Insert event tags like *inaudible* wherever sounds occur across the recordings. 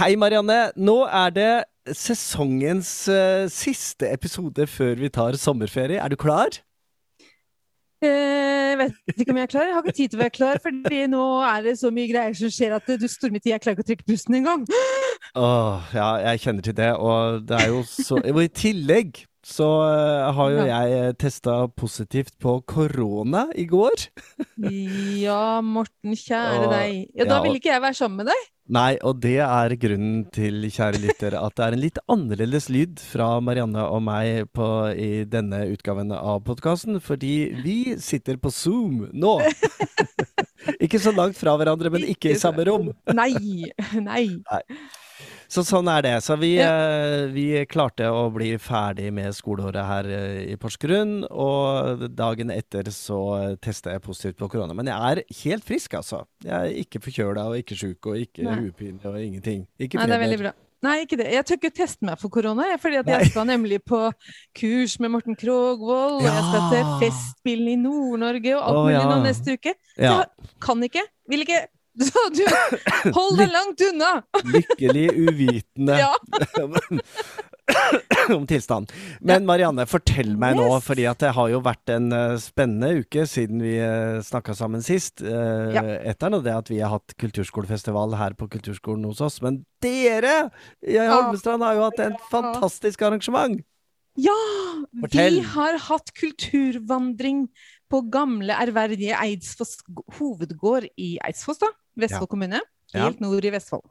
Hei, Marianne. Nå er det sesongens uh, siste episode før vi tar sommerferie. Er du klar? Jeg vet ikke om jeg er klar. Jeg har ikke tid til å være klar, fordi nå er det så mye greier som skjer at du stormer til jeg klarer ikke å trykke pusten engang. Åh, ja, jeg kjenner til det. Og det er jo så Og i tillegg så eh, har jo jeg testa positivt på korona i går. Ja, Morten, kjære og, deg. Ja, da ja, vil ikke jeg være sammen med deg. Nei, og det er grunnen til, kjære lytter, at det er en litt annerledes lyd fra Marianne og meg på, i denne utgaven av podkasten, fordi vi sitter på Zoom nå. *laughs* ikke så langt fra hverandre, men ikke i samme rom. Nei. Nei. Så sånn er det. Så vi, eh, vi klarte å bli ferdig med skoleåret her eh, i Porsgrunn, og dagen etter så testa jeg positivt på korona. Men jeg er helt frisk, altså. Jeg er ikke forkjøla og ikke sjuk og ikke hodepine og ingenting. Ikke Nei, det er veldig bra. Nei, ikke det. Jeg tør ikke teste meg for korona, fordi at jeg skal nemlig på kurs med Morten Krogvold, og jeg skal til Ja. Festspillene i Nord-Norge og alt mulig mulig ja. nå neste uke. Så Ja. jeg kan ikke, vil ikke. *laughs* Så du, hold deg langt unna! Lykkelig uvitende *laughs* Ja. *laughs* om tilstanden. Men Marianne, fortell meg nå, Yes. fordi at det har jo vært en eh, spennende uke siden vi uh, snakka sammen sist. Uh, Ja. Etter nå det at vi har hatt kulturskolefestival her på kulturskolen hos oss. Men dere i Holmestrand har jo hatt en fantastisk arrangement! Ja! Fortell. Vi har hatt kulturvandring på gamle, ærverdige Eidsfoss hovedgård i Eidsfoss, da. Vestfold kommune. Ja. Helt nord i Vestfold.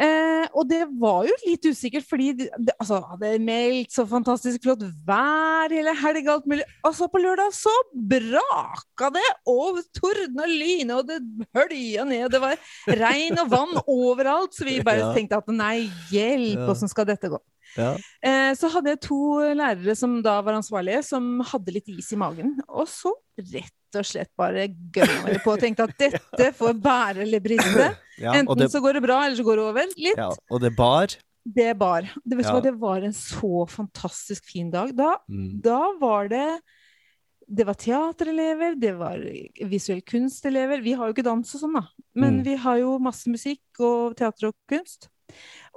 Eh, og det var jo litt usikkert, fordi det, altså, er meldt så fantastisk flott vær hele helga, alt mulig. Og så på lørdag så braka det, og torden og lyne, og det hølja ned. Det var regn og vann *laughs* overalt, så vi bare Ja. tenkte at nei, hjelp, Ja. skal dette gå? Ja. Eh, så hadde jeg to lærere som da var ansvarlige, som hadde litt is i magen. Og så rett og slett bare gønna på og tenkte at dette får bære eller briste. *laughs* Ja, Enten det, så går det bra, eller så går det over. Litt. ja, og det bar. Det bar. Det, vet du hva, det var en så fantastisk fin dag. Da, Mm. da var det det var teaterelever, det var visuell kunstelever. Vi har jo ikke dans og sånn, da. Men Mm. vi har jo masse musikk og teater og kunst.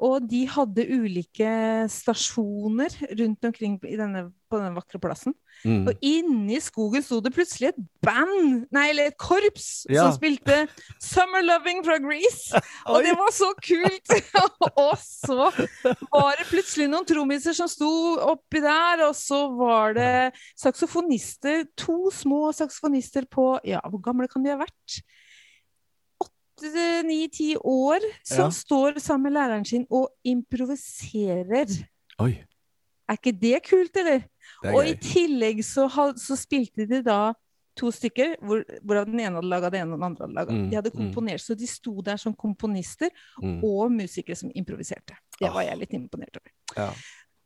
Og de hadde ulike stasjoner rundt omkring i denne, på denne vakre plassen. Mm. Og inni skogen sto det plutselig et band, nei, eller et korps, Ja. som spilte 'Summer Loving' fra Grease. *laughs* Og det var så kult! *laughs* og så var det plutselig noen trommiser som sto oppi der, og så var det saksofonister, to små saksofonister på Ja, hvor gamle kan de ha vært? Åtte, ni, ti år, som Ja. står sammen med læreren sin og improviserer. Oi, Er ikke det kult, eller? det Og i tillegg så, så spilte de da to stykker, hvor, hvorav den ene hadde laga det ene, og den andre hadde laga. Mm, de hadde mm. komponert, så de sto der som komponister Mm. og musikere som improviserte. Det var Ah. jeg litt imponert over. Ja.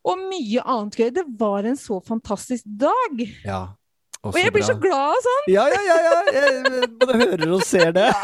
Og mye annet gøy. Det var en så fantastisk dag! ja. Og jeg blir så glad og sånn! Ja, ja, ja! ja. Jeg både hører og ser det. *laughs*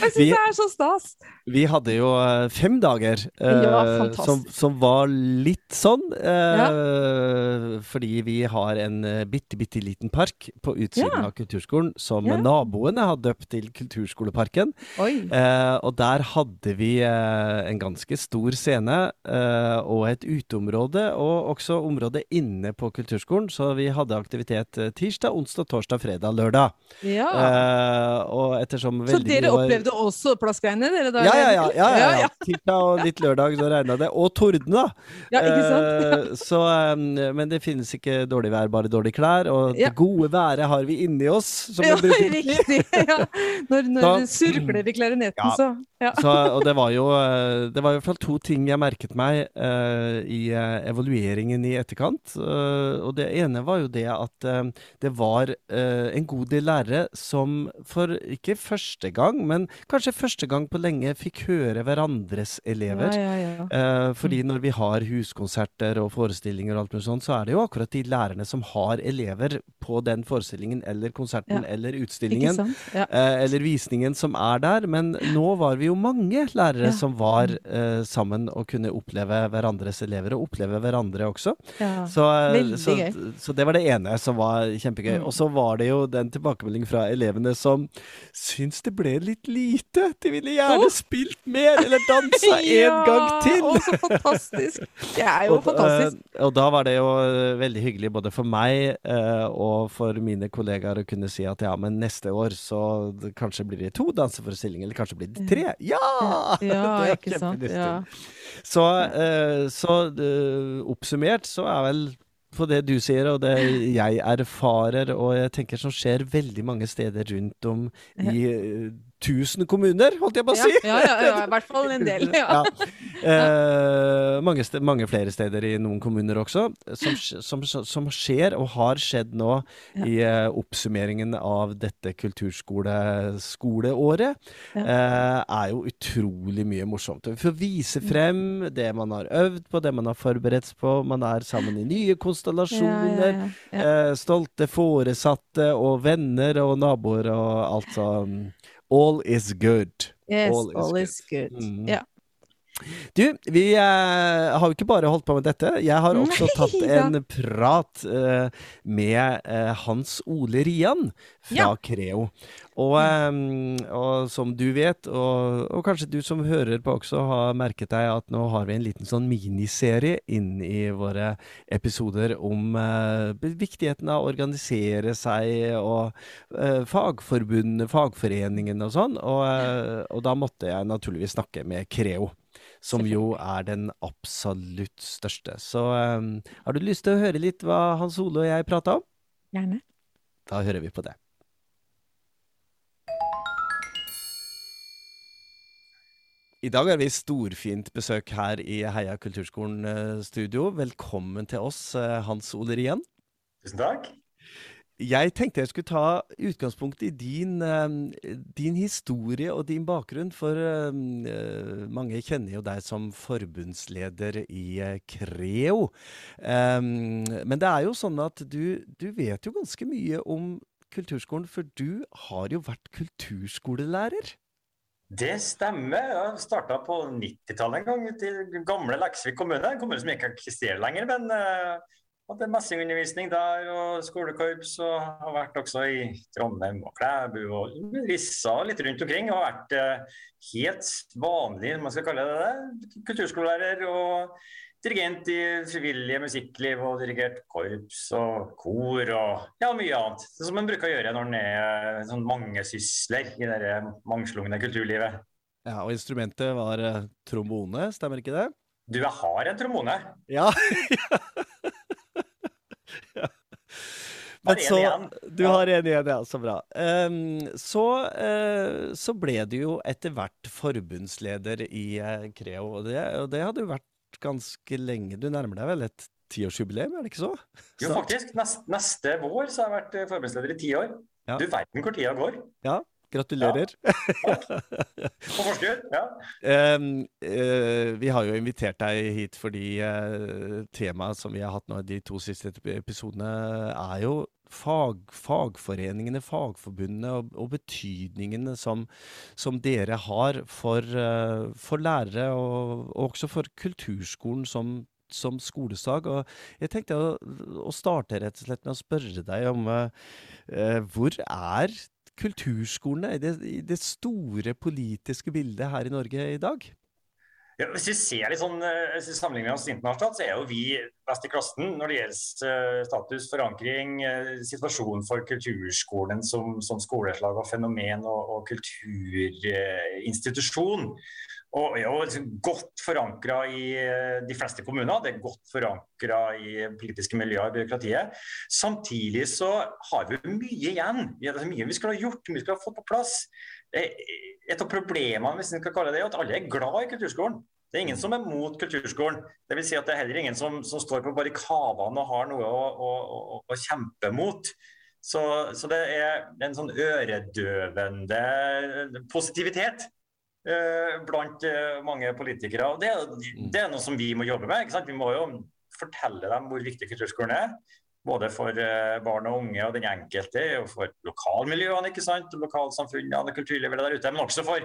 Jeg syns det er så stas! Vi hadde jo eh, fem dager eh, Ja, som, som var litt sånn. eh, Fordi vi har en uh, bitte, bitte liten park på utsiden Ja. av kulturskolen som Ja. naboene har døpt til Kulturskoleparken. Eh, og der hadde vi eh, en ganske stor scene eh, og et uteområde, og også område inne på kulturskolen. Så vi hadde aktivitet eh, tirsdag, onsdag, torsdag, fredag, lørdag. Ja. Eh, og ettersom så veldig dere mye var- opplevde også plassgreiene, dere da? ja, ja, ja. ja, ja, ja. Tirsdag og litt lørdag så regna det. Og torden, da. Ja, ikke sant? Eh, *laughs* så, eh, men det finnes ikke dårlig vær, bare dårlige klær. Og det gode været har vi inni oss, som Ja, riktig. *laughs* Når, når Så- det surkler i klarinetten, så ja. Så, og det var jo eh, Det var i hvert fall to ting jeg merket meg uh, i eh, evalueringen i etterkant. Eh, og det ene var jo det at eh, det var eh, en god del lærere som for ikke første gang, men kanskje første gang på lenge fikk høre hverandres elever. Ja, ja, ja. Eh, fordi når vi har huskonserter og forestillinger og alt mulig sånt, så er det jo akkurat de lærerne som har elever på den forestillingen eller konserten eller utstillingen? Eller visningen som er der. Men nå var vi jo mange lærere som var eh, sammen og kunne oppleve hverandres elever, og oppleve hverandre også. ja. Så, så, så det var det ene som var kjempegøy. Mm. Og så var det jo den tilbakemeldingen fra elevene som syns det ble litt lite. De ville gjerne oh. spilt mer eller dansa *laughs* en gang til! Å, så fantastisk. Det er jo *laughs* og, fantastisk. eh, og da var det jo eh, veldig hyggelig både for meg eh, og for mine kollegaer å kunne si at ja, men neste år så kanskje blir det to danseforestillinger, eller kanskje blir det tre. Ja! Ja, *laughs* Det er kjempelyst til. Ja. Så, eh, så eh, oppsummert så er vel på det du sier, og det jeg erfarer, og jeg tenker som skjer veldig mange steder rundt om i eh, tusen kommuner, holdt jeg på å si. ja, ja, ja, i hvert fall en del. *laughs* Ja. Eh, mange, ste- mange flere steder i noen kommuner også, som, som, som skjer og har skjedd nå Ja. i eh, oppsummeringen av dette kulturskoleåret, Ja. eh, er jo utrolig mye morsomt. Vi får vise frem det man har øvd på, det man har forberedt på. Man er sammen i nye konstellasjoner. Ja, ja, ja. Eh, stolte foresatte og venner og naboer og alt sånn. All is good. Yes, all is all good. is good. Mm. Ja. Du, vi eh, har jo ikke bare holdt på med dette. Jeg har også Nei tatt da. en prat eh, med eh, Hans Ole Rian fra Ja. Creo. Og, eh, og som du vet, og, og kanskje du som hører på også har merket deg at nå har vi en liten sånn miniserie inn i våre episoder om eh, viktigheten av å organisere seg og eh, fagforbundet, fagforeningen og sånn. Og, og da måtte jeg naturligvis snakke med Creo. Som jo er den absolutt største. Så um, har du lyst til å høre litt hva Hans Ole og jeg prata om? Gjerne. Da hører vi på det. I dag har vi storfint besøk her i Heia kulturskolen eh, studio. Velkommen til oss, eh, Hans Ole Rian. Tusen takk. Jeg tenkte jeg skulle ta utgangspunkt i din, eh, din historie og din bakgrunn, for eh, eh, mange kjenner jo deg som forbundsleder i eh, Creo. Eh, men det er jo sånn at du, du vet jo ganske mye om kulturskolen, for du har jo vært kulturskolelærer. Det stemmer. Jeg starta på 90-tallet en gang til gamle Leksvik kommune. En kommune som ikke eksisterer lenger, men uh, hadde messingundervisning der og skolekorps. Og har vært også i Trondheim og Klæbu og Rissa litt rundt omkring. Og har vært uh, helt vanlig, man skal kalle det det, kulturskolelærer og dirigent i frivillige musikkliv og dirigert korps og kor og ja, mye annet. Det som man bruker å gjøre når man er sånn mangesysler i det mangslungne kulturlivet. Ja, Og instrumentet var eh, trombone, stemmer ikke det? Du, jeg har en trombone. Ja. *laughs* Men så. Du har en igjen, ja. Så bra. Ehm, så, eh, så ble du jo etter hvert forbundsleder i eh, Creo, og det, og det hadde jo vært ganske lenge. Du nærmer deg vel et tiårsjubileum, er det ikke så? Jo, faktisk. Neste, neste vår så har jeg vært eh, forbundsleder i ti år. Ja. Du verden hvor tida går. Gratulerer. På forskudd. Ja. Ehm, uh, vi har jo invitert deg hit fordi uh, temaet som vi har hatt nå i de to siste ep- episodene, er jo fag, fagforeningene, fagforbundene og, og betydningene som, som dere har for, uh, for lærere, og, og også for kulturskolen som som skolesag. Og jeg tenkte å, å starte rett og slett med å spørre deg om hvor er kulturskolene i det, i det store politiske bildet her i Norge i dag? Ja, hvis vi ser litt sånn, eh, hvis vi sammenligner oss internasjonalt, så er jo vi best i klassen når det gjelder eh, status, forankring, eh, situasjonen for kulturskolen som, som skoleslag og fenomen og, og kulturinstitusjon. Og er jo liksom godt forankra i eh, de fleste kommuner, det er godt forankra i politiske miljøer og byråkratiet. Samtidig så har vi mye igjen. Det er mye vi skulle ha gjort, mye vi skulle ha fått på plass. Et av problemene hvis vi skal kalle det, er at alle er glad i kulturskolen. Det er ingen som er mot kulturskolen. Det vil si at det er heller ingen som, som står på barrikadene og har noe å, å, å, å kjempe mot. Så, så det er en sånn øredøvende positivitet blant eh, mange politikere. Og det, er- det er noe som vi må jobbe med. Ikke sant? Vi må jo fortelle dem hvor viktig kulturskolen er. Både for eh, barn og unge og den enkelte, og for lokalmiljøene, ikke sant? og lokalsamfunnene og kulturlivet der ute. Men også for,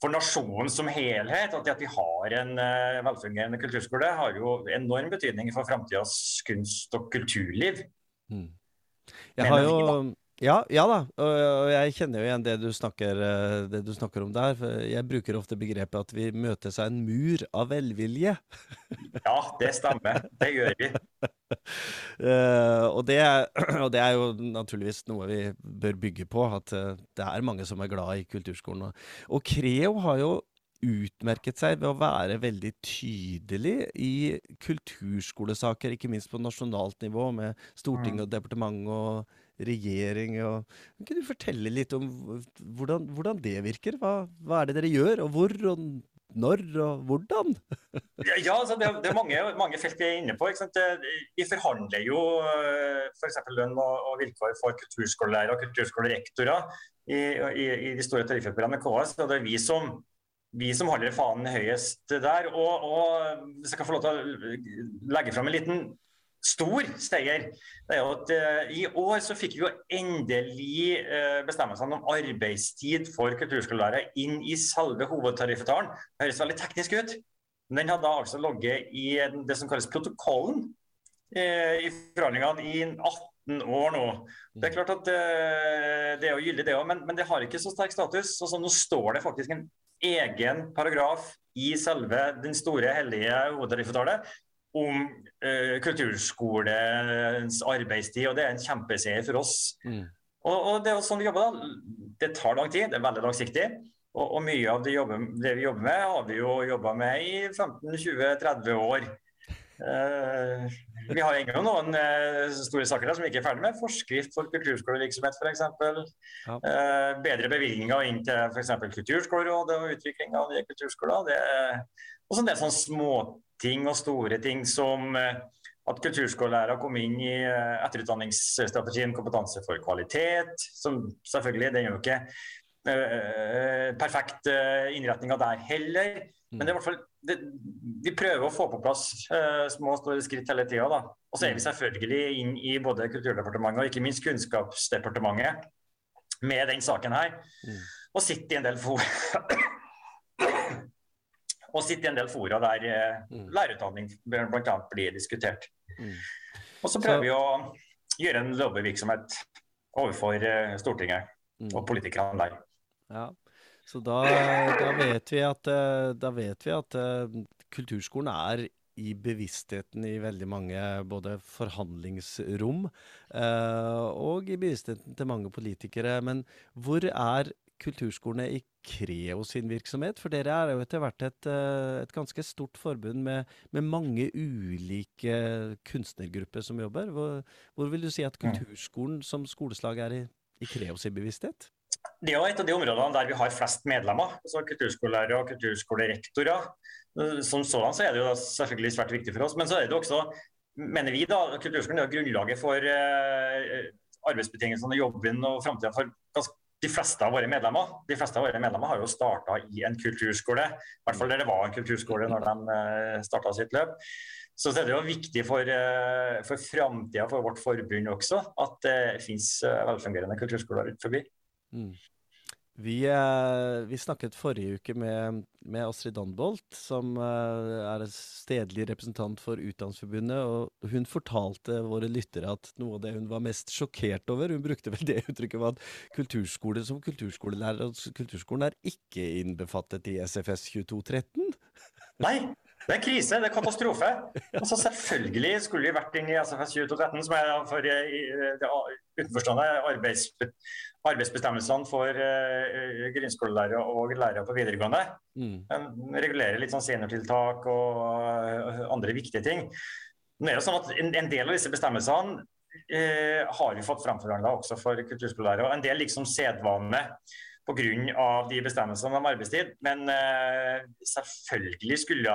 for nasjonen som helhet. At at vi har en eh, velfungerende kulturskole, har jo enorm betydning for framtidas kunst- og kulturliv. Jeg har jo Ja, ja da, og jeg kjenner jo igjen det du, snakker, eh, det du snakker om der. For jeg bruker ofte begrepet at vi møtes av en mur av velvilje. *laughs* Ja, det stemmer. Det gjør vi. uh, *laughs* og, det, *clears throat* og, det, er jo naturligvis noe vi bør bygge på, at uh, det er mange som er glad i kulturskolen. Og, og Creo har jo utmerket seg ved å være veldig tydelig i kulturskolesaker, ikke minst på nasjonalt nivå, med storting mm. og departement og regjering. Og, kan du fortelle litt om hvordan, hvordan det virker? Hva, hva, er det dere gjør, og hvor, og når, og hvordan? *laughs* ja, altså det, det, er mange, mange, felt vi er inne på. Vi forhandler jo f.eks. For lønn og, og, vilkår for kulturskolelærere og kulturskolerektorer i, i, i de store tariffoppgjørene med KS. og det er vi som vi som holder fanen høyest der. Og, og, hvis jeg kan få lov til å legge fram en liten stor seier. Det er jo at uh, I år så fikk vi jo endelig uh, bestemmelsene om arbeidstid for kulturskolelærere inn i selve hovedtariffavtalen. Det høres veldig teknisk ut, men den hadde altså ligget i det som kalles protokollen uh, i forhandlingene i 18 år nå. Det er klart at det er jo gyldig, det òg, men, men, det har ikke så sterk status. Altså, nå står det faktisk en egen paragraf i selve den store hellige hovedtariffavtalen om uh, kulturskolens arbeidstid, og det er en kjempeseier for oss. Mm. Og, og, Det er sånn vi jobber. da. Det tar lang tid, det er veldig langsiktig. Og, og mye av det, jobber, det, vi jobber med, har vi jo jobba med i 15-20-30 år. Uh, vi har ennå noen uh, store saker der som vi ikke er ferdig med. Forskrift for kulturskolevirksomhet f.eks. Ja. Uh, bedre bevilgninger inn til f.eks. Kulturskolerådet og utvikling av nye kulturskoler. Det, og så en del sånne småting og store ting som at kulturskolelærere kom inn i etterutdanningsstrategien Kompetanse for kvalitet. som selvfølgelig, Den er jo ikke perfekt innretninga der heller. Men det er i hvert fall, det, vi prøver å få på plass uh, små og store skritt hele tida. Og så er vi mm. selvfølgelig inn i både Kulturdepartementet og ikke minst Kunnskapsdepartementet med den saken her. Mm. Og sitter i en del fora og sitter i en del fora der uh, mm. lærerutdanning bl.a. blir diskutert. Mm. Og så prøver så... vi å gjøre en lobbyvirksomhet overfor uh, Stortinget mm. og politikerne der. Ja. Så da, da, vet vi at, eh, vet vi at uh, kulturskolen er i bevisstheten i veldig mange både forhandlingsrom uh, og i bevisstheten til mange politikere. Men hvor er kulturskolene i Creo sin virksomhet? For dere er jo etter hvert et, et ganske stort forbund med, med, mange ulike kunstnergrupper som jobber. Hvor, hvor, vil du si at kulturskolen som skoleslag er i, i Creo sin bevissthet? Det er jo et av de områdene der vi har flest medlemmer. altså Kulturskolelærere og kulturskolerektorer. Som sådan så er det jo selvfølgelig svært viktig for oss. Men så er det jo også, mener vi, da, kulturskolen er grunnlaget for eh, arbeidsbetingelsene, jobben og framtida for de fleste av våre medlemmer. De fleste av våre medlemmer har jo starta i en kulturskole. I hvert fall der det var en kulturskole når de eh, starta sitt løp. Så det er jo viktig for, eh, for framtida for vårt forbund også at det finnes eh, velfungerende kulturskoler rundt forbi. Mm. Vi, eh, vi, snakket forrige uke med, med Astrid Danbolt, som eh, er stedlig representant for Utdanningsforbundet. og Hun fortalte våre lyttere at noe av det hun var mest sjokkert over Hun brukte vel det uttrykket var at kulturskole som kulturskolelærer og kulturskolen er ikke innbefattet i SFS 2213. Nei, det er krise, det er katastrofe. Altså, selvfølgelig skulle vi vært inne i SFS 2013, som er for uh, utenforstående arbeids, arbeidsbestemmelsene for uh, grunnskolelærere og lærere på videregående. Mm. Regulere litt sånn seniortiltak og uh, andre viktige ting. Det er jo sånn at En, en del av disse bestemmelsene uh, har vi fått framforhandla også for kulturskolelærere. og En del liksom sedvane pga. de bestemmelsene om arbeidstid. Men selvfølgelig skulle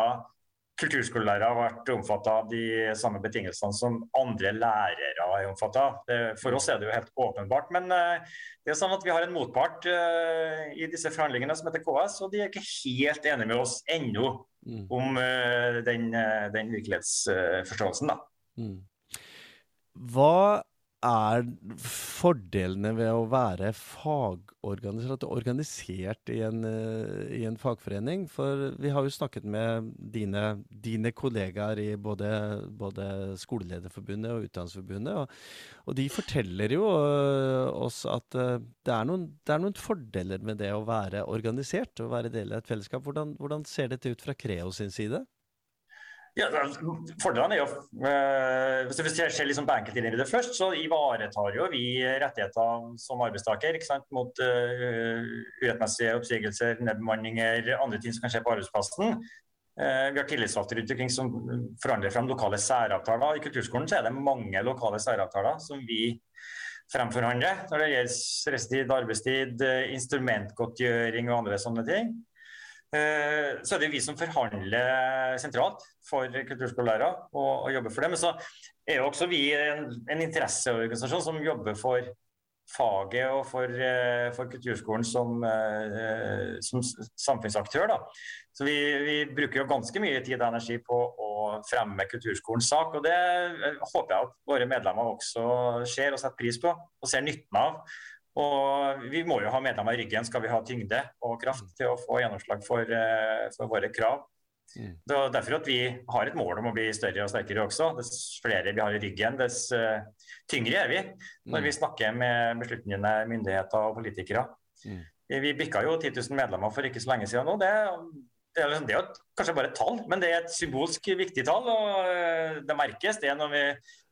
kulturskolelærere vært omfattet av de samme betingelsene som andre lærere er omfattet av. For oss er det jo helt åpenbart. Men eh, det er sånn at vi har en motpart eh, i disse forhandlingene som heter KS, og de er ikke helt enige med oss ennå mm. om eh, den, den virkelighetsforståelsen. da. Mm. Hva er fordelene ved å være fagorganisert, organisert i en, eh, i en, fagforening? For vi har jo snakket med dine, dine kollegaer i både, både, Skolelederforbundet og Utdanningsforbundet, og, og, de forteller jo eh, oss at uh, det, er noen, det, er noen, fordeler med det å være organisert og være del av et fellesskap. Hvordan, hvordan ser dette ut fra Creo sin side? Ja, Fordelene er jo øh, Hvis jeg ser liksom på enkeltindividet først, så ivaretar jo vi rettigheter som arbeidstaker ikke sant, mot uh, urettmessige oppsigelser, nedbemanninger, andre ting som kan skje på arbeidsplassen. Uh, vi har tillitsvalgte rundt omkring som forhandler frem lokale særavtaler. I kulturskolen så er det mange lokale særavtaler som vi fremforhandler når det gjelder reisetid, arbeidstid, instrumentgodtgjøring og andre sånne ting. Eh, så er det vi som forhandler sentralt for kulturskolelærere og, og, jobber for det. Men så er jo også vi en, en interesseorganisasjon som jobber for faget og for, eh, for kulturskolen som, eh, som, samfunnsaktør. Da. Så vi, vi, bruker jo ganske mye tid og energi på å fremme kulturskolens sak. og Det håper jeg at våre medlemmer også ser og setter pris på og ser nytten av. Og vi må jo ha medlemmer i ryggen skal vi ha tyngde og kraft til å få gjennomslag for, eh, for våre krav. Mm. Det er derfor at vi har et mål om å bli større og sterkere også. Dess flere vi har i ryggen, dess uh, tyngre er vi når vi mm. snakker med besluttende myndigheter og politikere. Mm. Vi bikka jo 10 000 medlemmer for ikke så lenge siden nå. Det det er, det er jo kanskje bare et tall, men det er et symbolsk viktig tall. og eh, Det merkes det når, vi,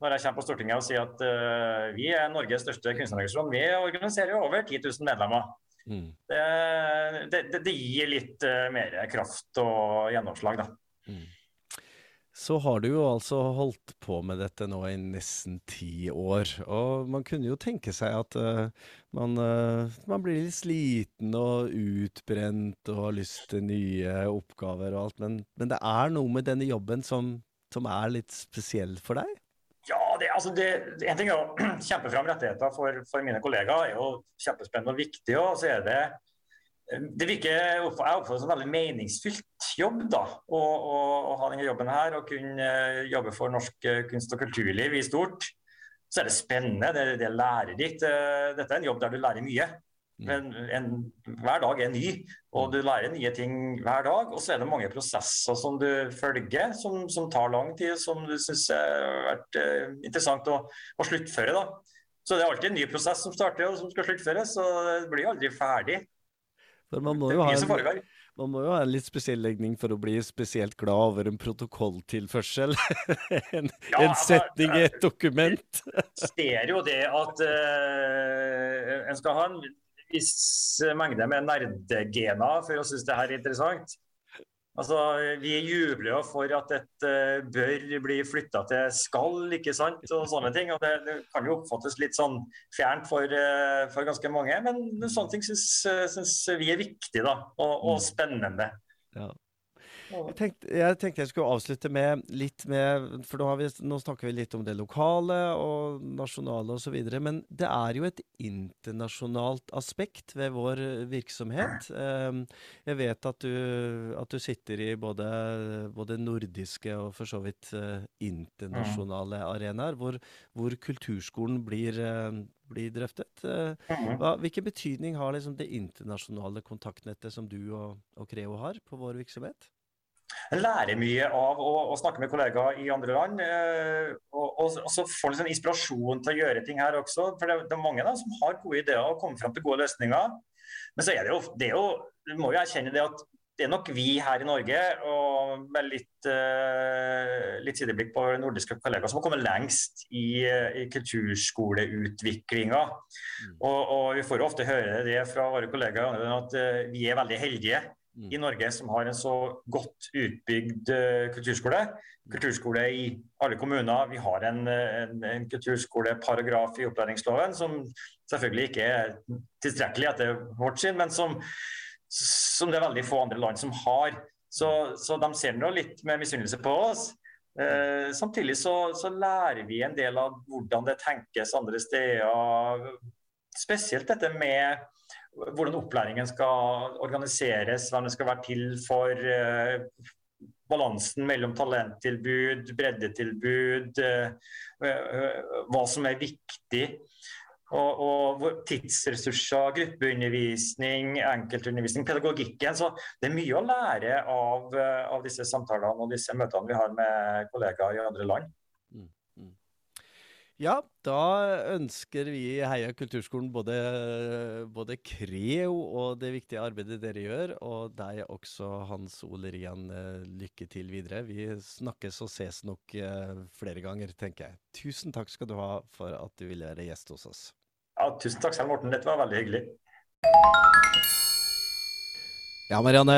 når jeg kommer på Stortinget og sier at uh, vi er Norges største kunstnerorganisasjon. Vi organiserer jo over 10 000 medlemmer. Mm. Det, det, det, gir litt uh, mer kraft og gjennomslag, da. Mm. Så har du jo altså holdt på med dette nå i nesten ti år. Og man kunne jo tenke seg at uh, man, uh, man, blir litt sliten og utbrent og har lyst til nye oppgaver og alt. Men, men det er noe med denne jobben som, som er litt spesiell for deg? Ja, det, altså det, En ting er å *clears throat* kjempe fram rettigheter for, for mine kollegaer, er jo kjempespennende og viktig. Og så er det det virker jeg oppfatter som en veldig meningsfylt jobb da, å, å, å, ha denne jobben her. Og kunne eh, jobbe for norsk eh, kunst- og kulturliv i stort. Så er det spennende, det, det er lærerikt. Eh, dette er en jobb der du lærer mye. Mm. Men en, hver dag er ny, og du lærer nye ting hver dag. Og så er det mange prosesser som du følger, som, som tar lang tid, som du syns har vært interessant å, å, sluttføre. da. Så det er alltid en ny prosess som starter og som skal sluttføres, så det blir aldri ferdig. For man må, jo ha en, man må jo ha en litt spesiell legning for å bli spesielt glad over en protokolltilførsel. *laughs* en, ja, en, altså, setning i et dokument. ser jo det at uh, en skal ha en viss mengde med nerdegener for å synes det her er interessant. Altså, Vi jubler jo for at dette bør bli flytta til skal, ikke sant, og sånne ting. og Det, det kan jo oppfattes litt sånn fjernt for, eh, for ganske mange, men sånne ting syns vi er viktig da, og, og mm. spennende. Ja. Jeg tenkte, jeg tenkte, jeg skulle avslutte med litt med For nå, vi, nå snakker vi litt om det lokale og nasjonale osv. Men det er jo et internasjonalt aspekt ved vår virksomhet. Ehm, jeg vet at du, at du sitter i både, både, nordiske og for så vidt eh, internasjonale arenaer, hvor, hvor kulturskolen blir, eh, blir drøftet. Eh, mm-hmm. Hva, hvilken betydning har liksom det internasjonale kontaktnettet som du og, og Creo har på vår virksomhet? En lærer mye av å, å, snakke med kollegaer i andre land. Eh, og, og, og, så får liksom inspirasjon til å gjøre ting her også. For det, det er mange da, som har gode ideer og kommer fram til gode løsninger. Men så er det jo, det er jo du må jo erkjenne det at det er nok vi her i Norge, og med litt, uh, litt sideblikk på nordiske kollegaer, som har kommet lengst i, i kulturskoleutviklinga. Mm. Og, og, vi får jo ofte høre det fra våre kollegaer at uh, vi er veldig heldige. I Norge som har en så godt utbygd uh, kulturskole. Kulturskole i alle kommuner. Vi har en, en, en kulturskoleparagraf i opplæringsloven som selvfølgelig ikke er tilstrekkelig etter vårt syn, men som, som, det er veldig få andre land som har. Så, så de ser nå litt med misunnelse på oss. Eh, samtidig så, så, lærer vi en del av hvordan det tenkes andre steder. Spesielt dette med hvordan opplæringen skal organiseres, hvem det skal være til for. Eh, balansen mellom talenttilbud, breddetilbud, hva som er viktig. Og, og, tidsressurser, gruppeundervisning, enkeltundervisning, pedagogikken. Så det er mye å lære av, av disse samtalene og disse møtene vi har med kollegaer i andre land. Ja, da ønsker vi i Heia kulturskolen både, både Creo og det viktige arbeidet dere gjør, og deg også, Hans Ole Rian, eh, lykke til videre. Vi snakkes og ses nok eh, flere ganger, tenker jeg. Tusen takk skal du ha for at du ville være gjest hos oss. Ja, tusen takk, selv, Morten. Dette var veldig hyggelig. Ja, Marianne,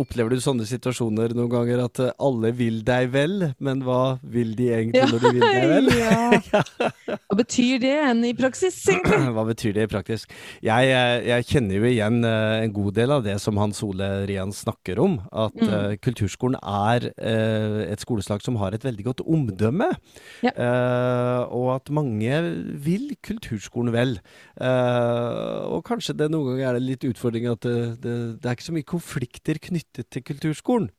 opplever du sånne situasjoner noen ganger at eh, alle vil deg vel, men hva vil de egentlig ja, når de vil deg vel? *laughs* ja. *laughs* Hva betyr det enn i praksis? *clears throat* Hva betyr det i praksis? Jeg, jeg, jeg, kjenner jo igjen uh, en god del av det som Hans Ole Rian snakker om. At mm. uh, kulturskolen er uh, et skoleslag som har et veldig godt omdømme. Ja. og at mange vil kulturskolen vel. og kanskje det noen ganger er det litt utfordring at det, det, det er ikke så mye konflikter knyttet til kulturskolen.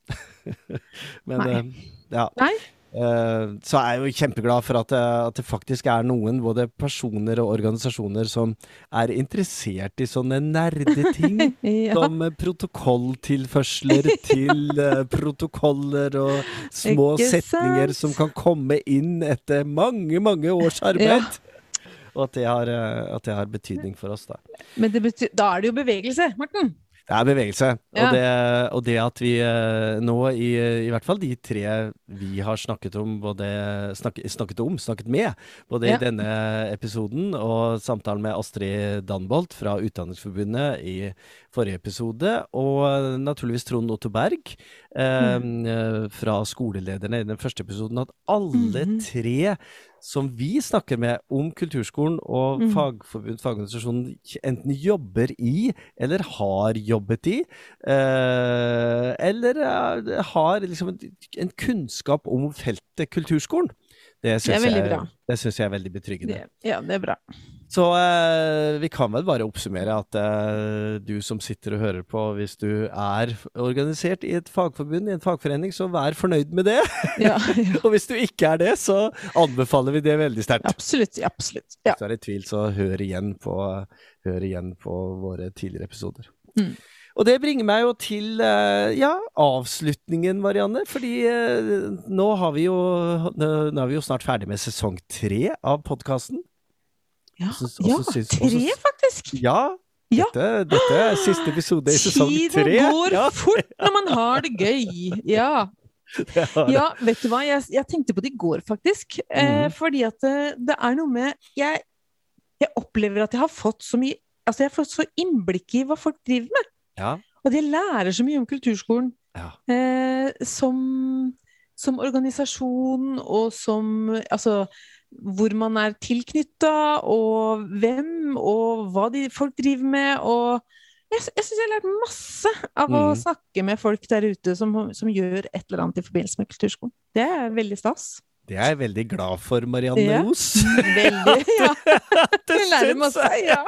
*laughs* Men Nei. Uh, ja. Nei. Uh, så er jeg jo kjempeglad for at det, at det, faktisk er noen, både personer og organisasjoner, som er interessert i sånne nerdeting. *laughs* ja. Som protokolltilførsler *laughs* til uh, protokoller og små Ikke setninger sant? som kan komme inn etter mange, mange års arbeid. Ja. Og at det, har, at det, har, betydning for oss, da. Men betyr, da er det jo bevegelse, Morten. Det er bevegelse. Ja. Og, det, og, det, at vi eh, nå, i, i, hvert fall de tre vi har snakket om, både snak, snakket om, snakket med, både ja. i denne episoden og samtalen med Astrid Danbolt fra Utdanningsforbundet i forrige episode, og naturligvis Trond Otto Berg eh, mm. fra skolelederne i den første episoden, at alle mm. tre som vi snakker med om kulturskolen og mm. fagforbund, fagorganisasjonen, enten jobber i eller har jobbet i, eh, eller eh, har liksom en, en, kunnskap om feltet kulturskolen. Det syns jeg, jeg, er veldig betryggende. Det, ja, det er bra. Så eh, vi kan vel bare oppsummere at eh, du som sitter og hører på, hvis du er organisert i et fagforbund, i en fagforening, så vær fornøyd med det. Ja, ja. *laughs* og hvis du ikke er det, så anbefaler vi det veldig sterkt. Absolutt. absolutt. Ja. Hvis du er i tvil, så hør igjen på, hør igjen på våre tidligere episoder. Mm. Og det bringer meg jo til eh, ja, avslutningen, Marianne. Fordi eh, nå, har vi jo, nå er vi jo snart ferdig med sesong tre av podkasten. Ja, ja tre faktisk! Ja, ja. Dette, dette, er siste episode i sesong tre. Tiden går ja. fort når man har det gøy. Ja. *laughs* ja vet du hva, jeg, jeg, tenkte på det i går, faktisk. Mm. Eh, mhm. fordi at det, det, er noe med jeg, jeg, opplever at jeg har fått så mye Altså, jeg har fått så innblikk i hva folk driver med. Ja. Og de lærer så mye om kulturskolen. Eh, som, som organisasjon og som Altså hvor man er tilknytta, og hvem, og hva de, folk driver med. og jeg, jeg syns jeg har lært masse av å mm. snakke med folk der ute som, som, gjør et eller annet i forbindelse med kulturskolen. Det er veldig stas. Det er jeg veldig glad for, Marianne ja. Os. Veldig, *laughs* ja. det lærer masse, ja.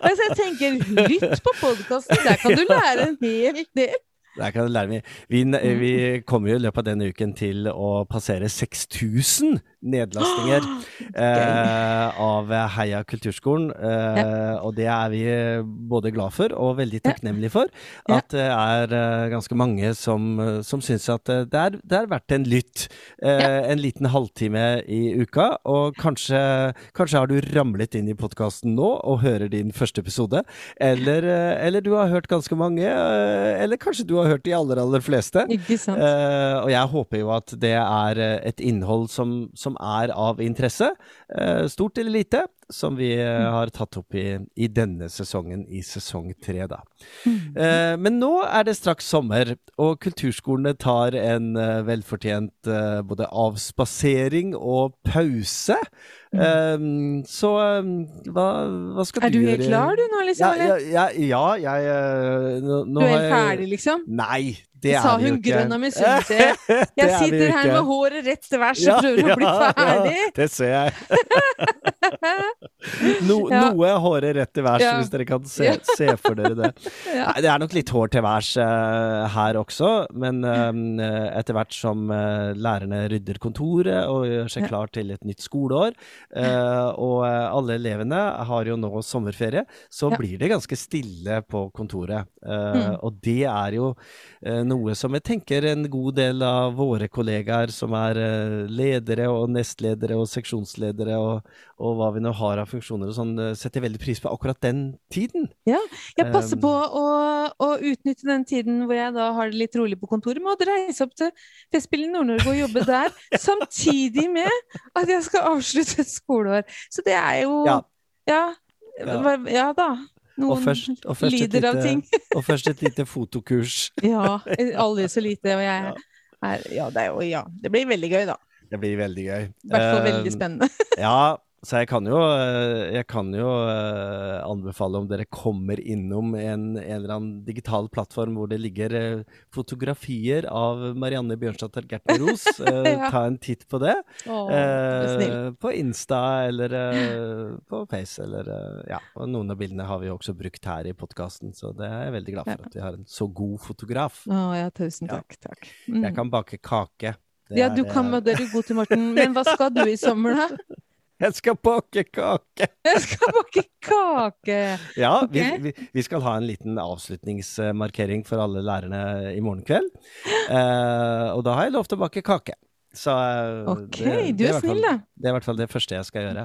Altså, jeg tenker, lytt på podkasten, der kan du lære en hel del. Der kan du lære mye. Vi, vi kommer jo i løpet av denne uken til å passere 6000 nedlastinger *gasps* eh, av Heia kulturskolen. Eh, ja. Og det er vi både glad for og veldig takknemlige for. At det er eh, ganske mange som, som syns at det er, det er verdt en lytt. Eh. En liten halvtime i uka. Og kanskje, kanskje har du ramlet inn i podkasten nå og hører din første episode. Eller, eh, eller, du har hørt ganske mange. Eh, eller kanskje du har hørt de aller, aller fleste. Og jeg håper jo at det er et innhold som, som som er av interesse, eh, stort eller lite, som vi eh, har tatt opp i, i denne sesongen, i sesong tre, da. Mm. Eh, men nå er det straks sommer, og kulturskolene tar en velfortjent både avspasering og pause. Mm. Um, så um, hva, hva, skal er du gjøre? Er du helt klar du nå, liksom? Ja, ja, ja, ja jeg nå, Du er helt ferdig, liksom? Nei, det sa hun grønn av *laughs* misunnelse. Jeg sitter her med håret rett til værs og prøver å bli *laughs* ferdig. Ja, det ser jeg. *laughs* No, Ja. Noe håret rett til værs, Ja. hvis dere kan se, se for dere det. *laughs* Nei, det er nok litt hår til værs uh, her også, men eh, etter hvert som uh, lærerne rydder kontoret og gjør seg klar til et nytt skoleår, uh, og alle elevene har jo nå sommerferie, så blir det ganske stille på kontoret. Mm. Og det er jo noe som jeg tenker en god del av våre kollegaer som er ledere og nestledere og seksjonsledere og, og hva vi nå har av funksjoner og sånn, eh, setter veldig pris på akkurat den tiden. Ja, Jeg passer Um, på å, å utnytte den tiden hvor jeg da har det litt rolig på kontoret, med å reise opp til Festspillet Nord-Norge og jobbe der, *laughs* samtidig med at jeg skal avslutte et skoleår. Så det er jo Ja. Ja, Ja. ja da. Og Noen først, og først lider lite, av ting. *laughs* Og først et lite fotokurs. *laughs* Ja. Aldri så lite. Og jeg er Ja, det er jo Ja. Det blir veldig gøy, da. Det blir veldig gøy. I hvert fall veldig Eh, spennende. Ja, så jeg kan jo, eh, jeg kan jo eh, anbefale om dere kommer innom en, en eller annen digital plattform hvor det ligger eh, fotografier av Marianne Bjørnstad Gertner. *laughs* Eh, Ja. Ta en titt på det. Å, du snill. Eh, på Insta eller eh, på Face eller Ja. Og noen av bildene har vi jo også brukt her i podkasten, så det er jeg veldig glad for Ja. at vi har en så god fotograf. Å ja, tusen Ja. takk. takk. Mm. Jeg kan bake kake. Det Ja, du kan, det er du god til, Morten. Men hva skal du i sommer, da? *laughs* Jeg skal bake kake! *laughs* Jeg skal bake kake! Ja, vi, vi, vi skal ha en liten avslutningsmarkering for alle lærerne i morgen kveld. Eh, og da har jeg lov til å bake kake. Så eh, Ok, det- du det er snill, da. Det er i hvert fall det første jeg skal gjøre.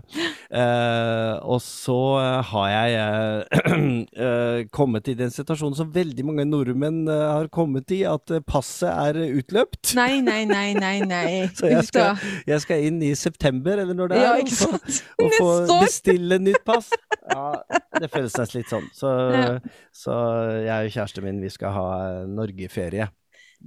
Uh, og så eh, har jeg uh, *clears throat* kommet i den situasjonen som veldig mange nordmenn har kommet i, at passet er utløpt. Nei, nei, nei, nei, nei. *laughs* Så jeg skal, jeg skal inn i september, eller når det er, Ja, ikke sant? og få *laughs* og få bestille nytt pass. Ja, det føles nesten litt sånn. Så, Ja. så jeg og kjæresten min, vi skal ha Norgeferie.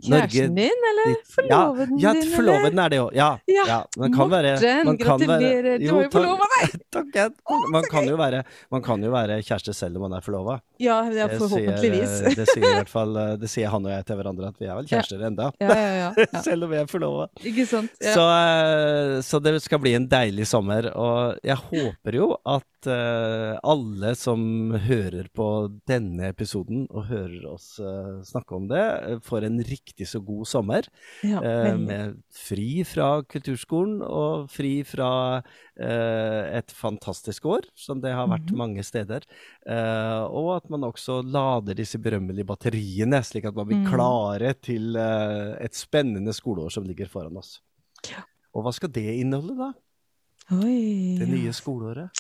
Kjæresten din, eller forloveden din? ja, ja, forloveden er det jo. Ja. Ja, ja. Man kan være Morten, man kan være- gratulerer, du har jo takk. forlova *laughs* deg! Takk. jeg- Man kan jo være, man kan jo være kjæreste selv om man er forlova. Ja, ja Det forhåpentligvis. sier, *laughs* eh, det sier i hvert fall *laughs* Det sier han og jeg til hverandre, at vi er vel kjærester enda. Ja, ja, ja. ja. Selv om vi er forlova. Så, eh, så det skal bli en deilig sommer, og jeg håper jo at eh, alle som hører på denne episoden og hører oss eh, snakke om det, eh, får en riktig så god sommer. ja, med fri fra kulturskolen og fri fra et fantastisk år, som det har vært Mhm. mange steder. Og at man også lader disse berømmelige batteriene, slik at man blir Mhm. klare til et spennende skoleår som ligger foran oss. Ja. Og hva skal det inneholde, da? Oi, Det nye skoleåret?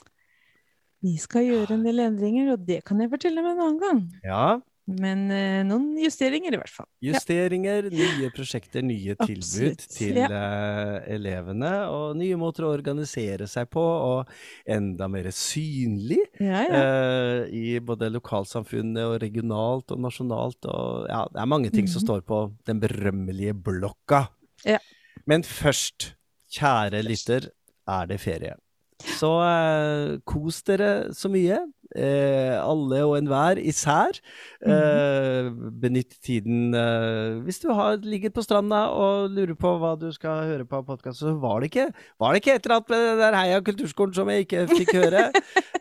Vi skal gjøre en del endringer, og det kan jeg fortelle om en annen gang. Ja. Men eh, noen justeringer, i hvert fall. Ja. Justeringer, nye prosjekter, nye *laughs* tilbud Absolutt, til ja. eh, elevene. Og nye måter å organisere seg på, og enda mer synlig Ja, ja. eh, i både lokalsamfunnet og regionalt og nasjonalt. Og, ja, det er mange ting som Mhm. står på den berømmelige blokka. Ja. Men først, kjære lytter, er det ferie. Så eh, kos dere så mye. Eh, alle og enhver især. Eh, benytt tiden eh, Hvis du har, ligger på stranda og lurer på hva du skal høre på podkast, så var det ikke Var det ikke et eller annet med det der Heia kulturskolen som jeg ikke fikk høre?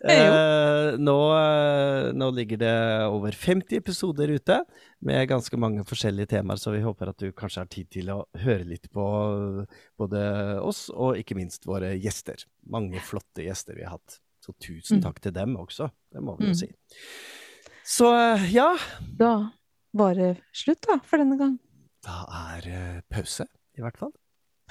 *laughs* nå, nå ligger det over 50 episoder ute med ganske mange forskjellige temaer, så vi håper at du kanskje har tid til å høre litt på både oss og ikke minst våre gjester. Mange flotte gjester vi har hatt. Så tusen Mm. takk til dem også, det må vi jo Mm. si. Så eh, ja, Da var det slutt, da, for denne gang. da er pause, i hvert fall.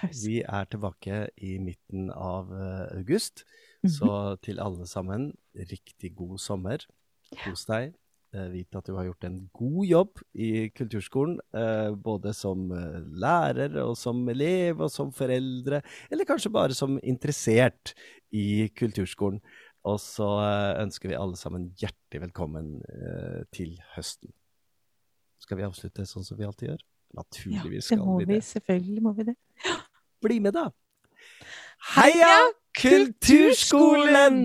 Pause. Vi er tilbake i midten av eh, august, Mhm. så til alle sammen, riktig god sommer. Kos deg. Eh, Vit at du har gjort en god jobb i kulturskolen, eh, både som eh, lærer og som elev og som foreldre, eller kanskje bare som interessert i kulturskolen. Og så eh, ønsker vi alle sammen hjertelig velkommen eh, til høsten. Skal vi avslutte sånn som vi alltid gjør? Ja, Naturligvis det skal må vi vi. det. Selvfølgelig må vi det. Bli med, da! Heia Kulturskolen!